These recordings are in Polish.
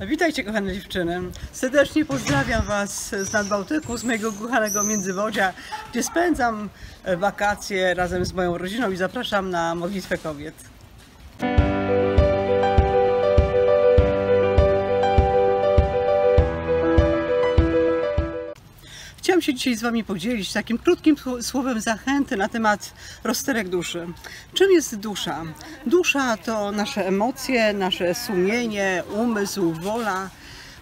Witajcie kochane dziewczyny. Serdecznie pozdrawiam Was z Nadbałtyku, z mojego kochanego Międzywodzia, gdzie spędzam wakacje razem z moją rodziną i zapraszam na modlitwę kobiet. Chciałam się dzisiaj z Wami podzielić takim krótkim sł- słowem zachęty na temat rozterek duszy. Czym jest dusza? Dusza to nasze emocje, nasze sumienie, umysł, wola.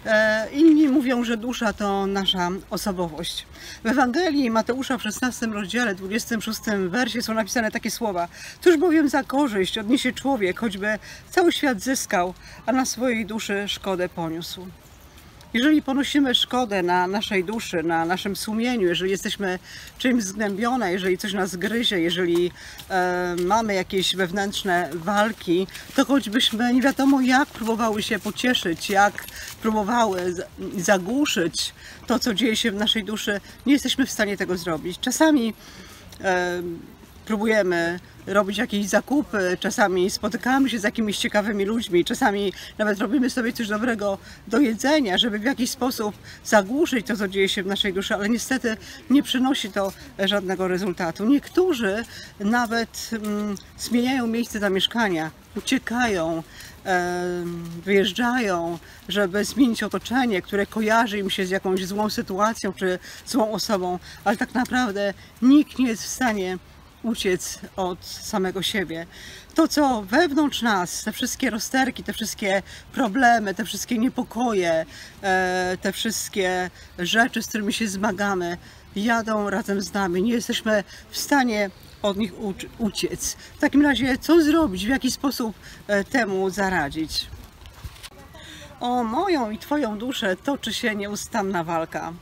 E, Inni mówią, że dusza to nasza osobowość. W Ewangelii Mateusza w 16 rozdziale, 26 wersie są napisane takie słowa. Cóż bowiem za korzyść odniesie człowiek, choćby cały świat zyskał, a na swojej duszy szkodę poniósł. Jeżeli ponosimy szkodę na naszej duszy, na naszym sumieniu, jeżeli jesteśmy czymś zgnębione, jeżeli coś nas gryzie, jeżeli e, mamy jakieś wewnętrzne walki, to choćbyśmy nie wiadomo jak próbowały się pocieszyć, jak próbowały zagłuszyć to, co dzieje się w naszej duszy, nie jesteśmy w stanie tego zrobić. Czasami e, próbujemy robić jakieś zakupy, czasami spotykamy się z jakimiś ciekawymi ludźmi, czasami nawet robimy sobie coś dobrego do jedzenia, żeby w jakiś sposób zagłuszyć to, co dzieje się w naszej duszy, ale niestety nie przynosi to żadnego rezultatu. Niektórzy nawet mm, zmieniają miejsce zamieszkania, uciekają, wyjeżdżają, żeby zmienić otoczenie, które kojarzy im się z jakąś złą sytuacją czy złą osobą, ale tak naprawdę nikt nie jest w stanie uciec od samego siebie. To, co wewnątrz nas, te wszystkie rozterki, te wszystkie problemy, te wszystkie niepokoje, e, te wszystkie rzeczy, z którymi się zmagamy, jadą razem z nami. Nie jesteśmy w stanie od nich uc- uciec. W takim razie, co zrobić, w jaki sposób e, temu zaradzić? O moją i Twoją duszę toczy się nieustanna walka.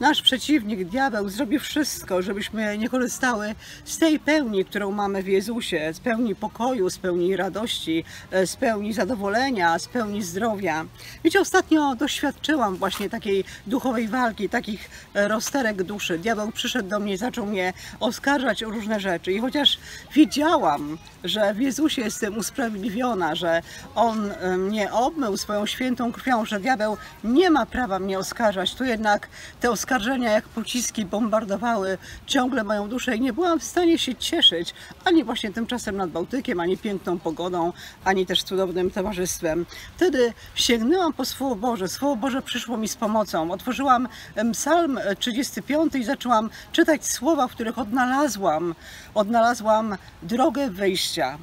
Nasz przeciwnik, diabeł, zrobi wszystko, żebyśmy nie korzystały z tej pełni, którą mamy w Jezusie, z pełni pokoju, z pełni radości, e, z pełni zadowolenia, z pełni zdrowia. Wiecie, ostatnio doświadczyłam właśnie takiej duchowej walki, takich e, rozterek duszy. Diabeł przyszedł do mnie i zaczął mnie oskarżać o różne rzeczy. I chociaż wiedziałam, że w Jezusie jestem usprawiedliwiona, że On e, mnie obmył swoją świętą krwią, że diabeł nie ma prawa mnie oskarżać, to jednak te oskarżenia jak pociski bombardowały ciągle moją duszę i nie byłam w stanie się cieszyć ani właśnie tymczasem nad Bałtykiem, ani piękną pogodą, ani też cudownym towarzystwem. Wtedy sięgnęłam po Słowo Boże. Słowo Boże przyszło mi z pomocą. Otworzyłam Psalm 35 i zaczęłam czytać słowa, w których odnalazłam, odnalazłam drogę wyjścia.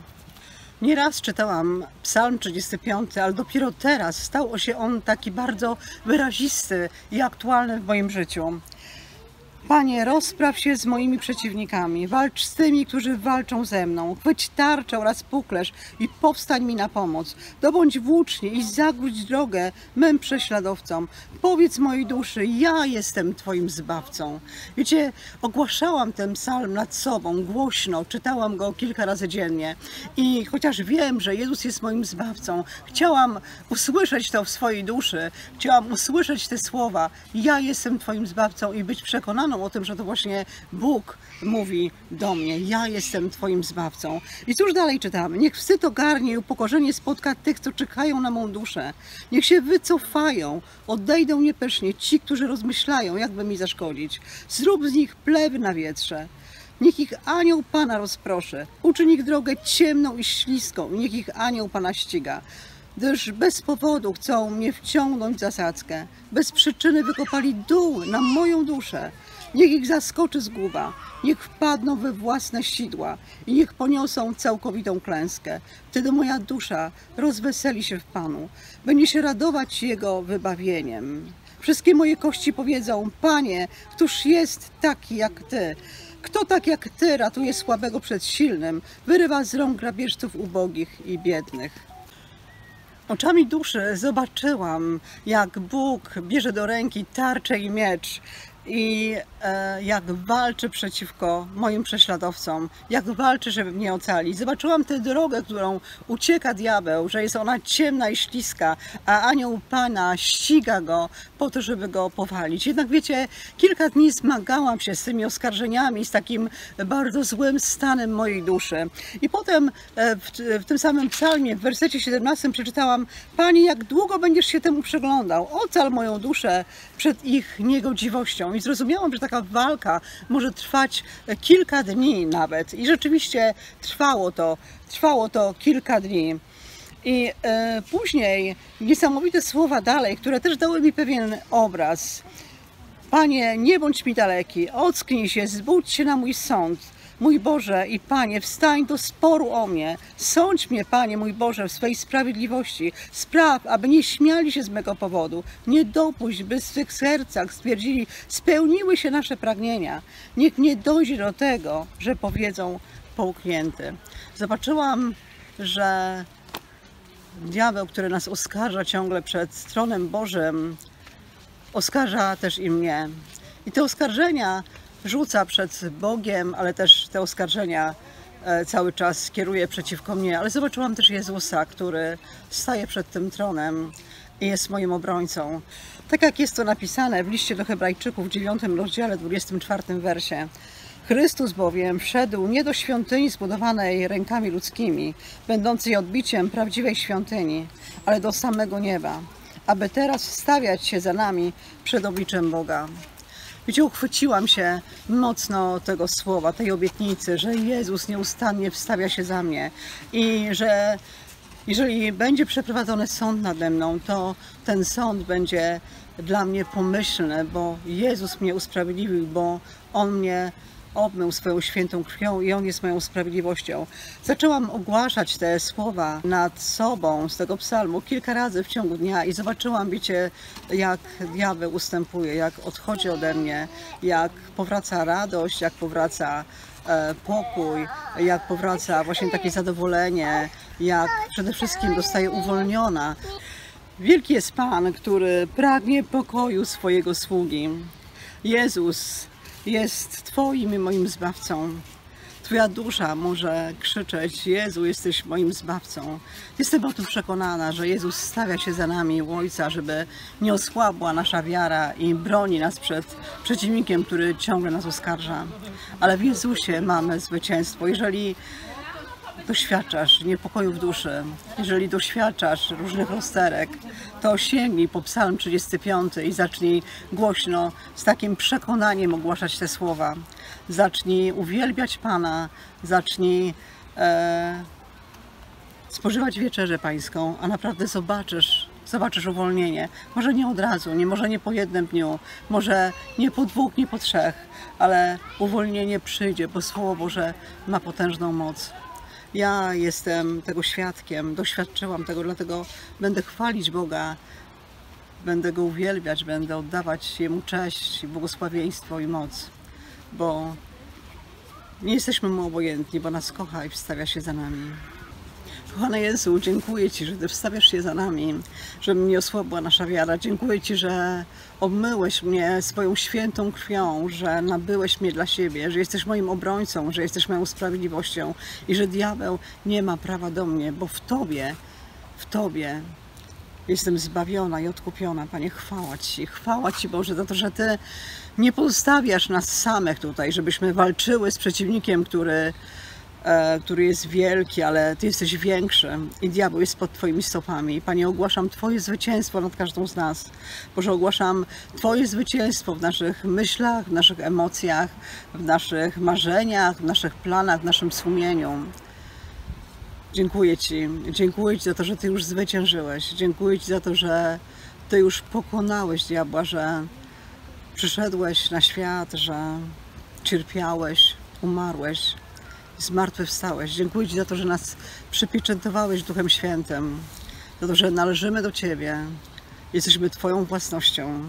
Nieraz czytałam Psalm 35, ale dopiero teraz stał się on taki bardzo wyrazisty i aktualny w moim życiu. Panie, rozpraw się z moimi przeciwnikami, walcz z tymi, którzy walczą ze mną. Chwyć tarczę oraz puklerz i powstań mi na pomoc. Dobądź włócznie i zagródź drogę mym prześladowcom. Powiedz mojej duszy, ja jestem Twoim zbawcą. Wiecie, ogłaszałam ten psalm nad sobą głośno, czytałam go kilka razy dziennie i chociaż wiem, że Jezus jest moim zbawcą, chciałam usłyszeć to w swojej duszy, chciałam usłyszeć te słowa, ja jestem Twoim zbawcą i być przekonaną o tym, że to właśnie Bóg mówi do mnie, ja jestem Twoim zbawcą. I cóż dalej czytamy? Niech wstyd ogarnie i upokorzenie spotka tych, co czekają na mą duszę. Niech się wycofają, odejdą niepesznie ci, którzy rozmyślają, jakby mi zaszkodzić. Zrób z nich plewy na wietrze. Niech ich anioł Pana rozproszy, uczyń ich drogę ciemną i śliską, niech ich anioł Pana ściga. Gdyż bez powodu chcą mnie wciągnąć w zasadzkę, bez przyczyny wykopali dół na moją duszę. Niech ich zaskoczy zguba, niech wpadną we własne sidła i niech poniosą całkowitą klęskę. Wtedy moja dusza rozweseli się w Panu, będzie się radować Jego wybawieniem. Wszystkie moje kości powiedzą, Panie, któż jest taki jak Ty? Kto tak jak Ty ratuje słabego przed silnym, wyrywa z rąk grabieżców ubogich i biednych? Oczami duszy zobaczyłam, jak Bóg bierze do ręki tarczę i miecz i e, jak walczy przeciwko moim prześladowcom, jak walczy, żeby mnie ocalić. Zobaczyłam tę drogę, którą ucieka diabeł, że jest ona ciemna i śliska, a anioł Pana ściga go po to, żeby go powalić. Jednak wiecie, kilka dni zmagałam się z tymi oskarżeniami, z takim bardzo złym stanem mojej duszy. I potem e, w, w tym samym psalmie, w wersecie 17 przeczytałam Panie, jak długo będziesz się temu przeglądał? Ocal moją duszę przed ich niegodziwością. I zrozumiałam, że taka walka może trwać kilka dni nawet. I rzeczywiście trwało to, trwało to kilka dni. I e, później niesamowite słowa dalej, które też dały mi pewien obraz. Panie, nie bądź mi daleki, ocknij się, zbudź się na mój sąd. Mój Boże i Panie, wstań do sporu o mnie. Sądź mnie, Panie, mój Boże, w swej sprawiedliwości. Spraw, aby nie śmiali się z mego powodu. Nie dopuść, by w swych sercach stwierdzili, spełniły się nasze pragnienia. Niech nie dojdzie do tego, że powiedzą połknięty. Zobaczyłam, że diabeł, który nas oskarża ciągle przed tronem Bożym, oskarża też i mnie. I te oskarżenia rzuca przed Bogiem, ale też te oskarżenia e, cały czas kieruje przeciwko mnie. Ale zobaczyłam też Jezusa, który staje przed tym tronem i jest moim obrońcą. Tak jak jest to napisane w liście do Hebrajczyków w 9 rozdziale 24 wersie. Chrystus bowiem wszedł nie do świątyni zbudowanej rękami ludzkimi, będącej odbiciem prawdziwej świątyni, ale do samego nieba, aby teraz stawiać się za nami przed obliczem Boga. Wiecie, uchwyciłam się mocno tego słowa, tej obietnicy, że Jezus nieustannie wstawia się za mnie i że jeżeli będzie przeprowadzony sąd nade mną, to ten sąd będzie dla mnie pomyślny, bo Jezus mnie usprawiedliwił, bo On mnie obmył swoją świętą krwią i On jest moją sprawiedliwością. Zaczęłam ogłaszać te słowa nad sobą z tego psalmu kilka razy w ciągu dnia i zobaczyłam, wiecie, jak diabeł ustępuje, jak odchodzi ode mnie, jak powraca radość, jak powraca e, pokój, jak powraca właśnie takie zadowolenie, jak przede wszystkim dostaje uwolniona. Wielki jest Pan, który pragnie pokoju swojego sługi. Jezus jest Twoim i moim Zbawcą. Twoja dusza może krzyczeć: Jezu, jesteś moim zbawcą. Jestem o tym przekonana, że Jezus stawia się za nami u Ojca, żeby nie osłabła nasza wiara i broni nas przed przeciwnikiem, który ciągle nas oskarża. Ale w Jezusie mamy zwycięstwo. Jeżeli doświadczasz niepokoju w duszy, jeżeli doświadczasz różnych rozterek, to sięgnij po Psalm 35 i zacznij głośno, z takim przekonaniem ogłaszać te słowa. Zacznij uwielbiać Pana, zacznij e, spożywać wieczerzę Pańską, a naprawdę zobaczysz, zobaczysz uwolnienie. Może nie od razu, nie, może nie po jednym dniu, może nie po dwóch, nie po trzech, ale uwolnienie przyjdzie, bo Słowo Boże ma potężną moc. Ja jestem tego świadkiem, doświadczyłam tego, dlatego będę chwalić Boga, będę Go uwielbiać, będę oddawać Jemu cześć, błogosławieństwo i moc, bo nie jesteśmy Mu obojętni, bo nas kocha i wstawia się za nami. Kochany Jezu, dziękuję Ci, że Ty wstawiasz się za nami, żeby nie osłabła nasza wiara. Dziękuję Ci, że obmyłeś mnie swoją świętą krwią, że nabyłeś mnie dla siebie, że jesteś moim obrońcą, że jesteś moją sprawiedliwością i że diabeł nie ma prawa do mnie, bo w Tobie, w Tobie jestem zbawiona i odkupiona. Panie, chwała Ci, chwała Ci Boże za to, że Ty nie pozostawiasz nas samych tutaj, żebyśmy walczyły z przeciwnikiem, który który jest wielki, ale Ty jesteś większy i diabeł jest pod Twoimi stopami. Panie, ogłaszam Twoje zwycięstwo nad każdą z nas. Boże, ogłaszam Twoje zwycięstwo w naszych myślach, w naszych emocjach, w naszych marzeniach, w naszych planach, w naszym sumieniu. Dziękuję Ci. Dziękuję Ci za to, że Ty już zwyciężyłeś. Dziękuję Ci za to, że Ty już pokonałeś diabła, że przyszedłeś na świat, że cierpiałeś, umarłeś zmartwychwstałeś. Dziękuję Ci za to, że nas przypieczętowałeś Duchem Świętym, za to, że należymy do Ciebie, jesteśmy Twoją własnością,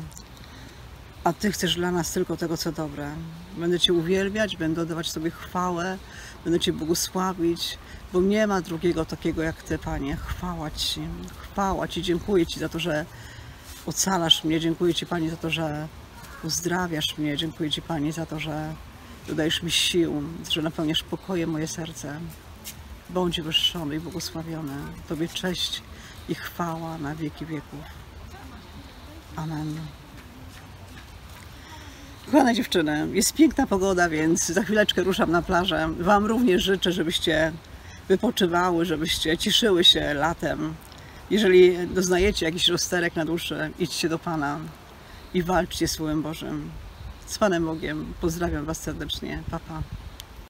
a Ty chcesz dla nas tylko tego, co dobre. Będę Cię uwielbiać, będę oddawać Tobie chwałę, będę Cię błogosławić, bo nie ma drugiego takiego jak Ty, Panie. Chwała Ci, chwała Ci, dziękuję Ci za to, że ocalasz mnie, dziękuję Ci, Panie, za to, że Uzdrawiasz mnie. Dziękuję Ci, Panie, za to, że dodajesz mi sił, że napełniasz pokojem moje serce. Bądź wyższony i błogosławiony. Tobie cześć i chwała na wieki wieków. Amen. Kochane dziewczyny, jest piękna pogoda, więc za chwileczkę ruszam na plażę. Wam również życzę, żebyście wypoczywały, żebyście cieszyły się latem. Jeżeli doznajecie jakiś rozterek na duszy, idźcie do Pana i walczcie z Słowem Bożym. Z Panem Bogiem. Pozdrawiam Was serdecznie. Papa. Pa.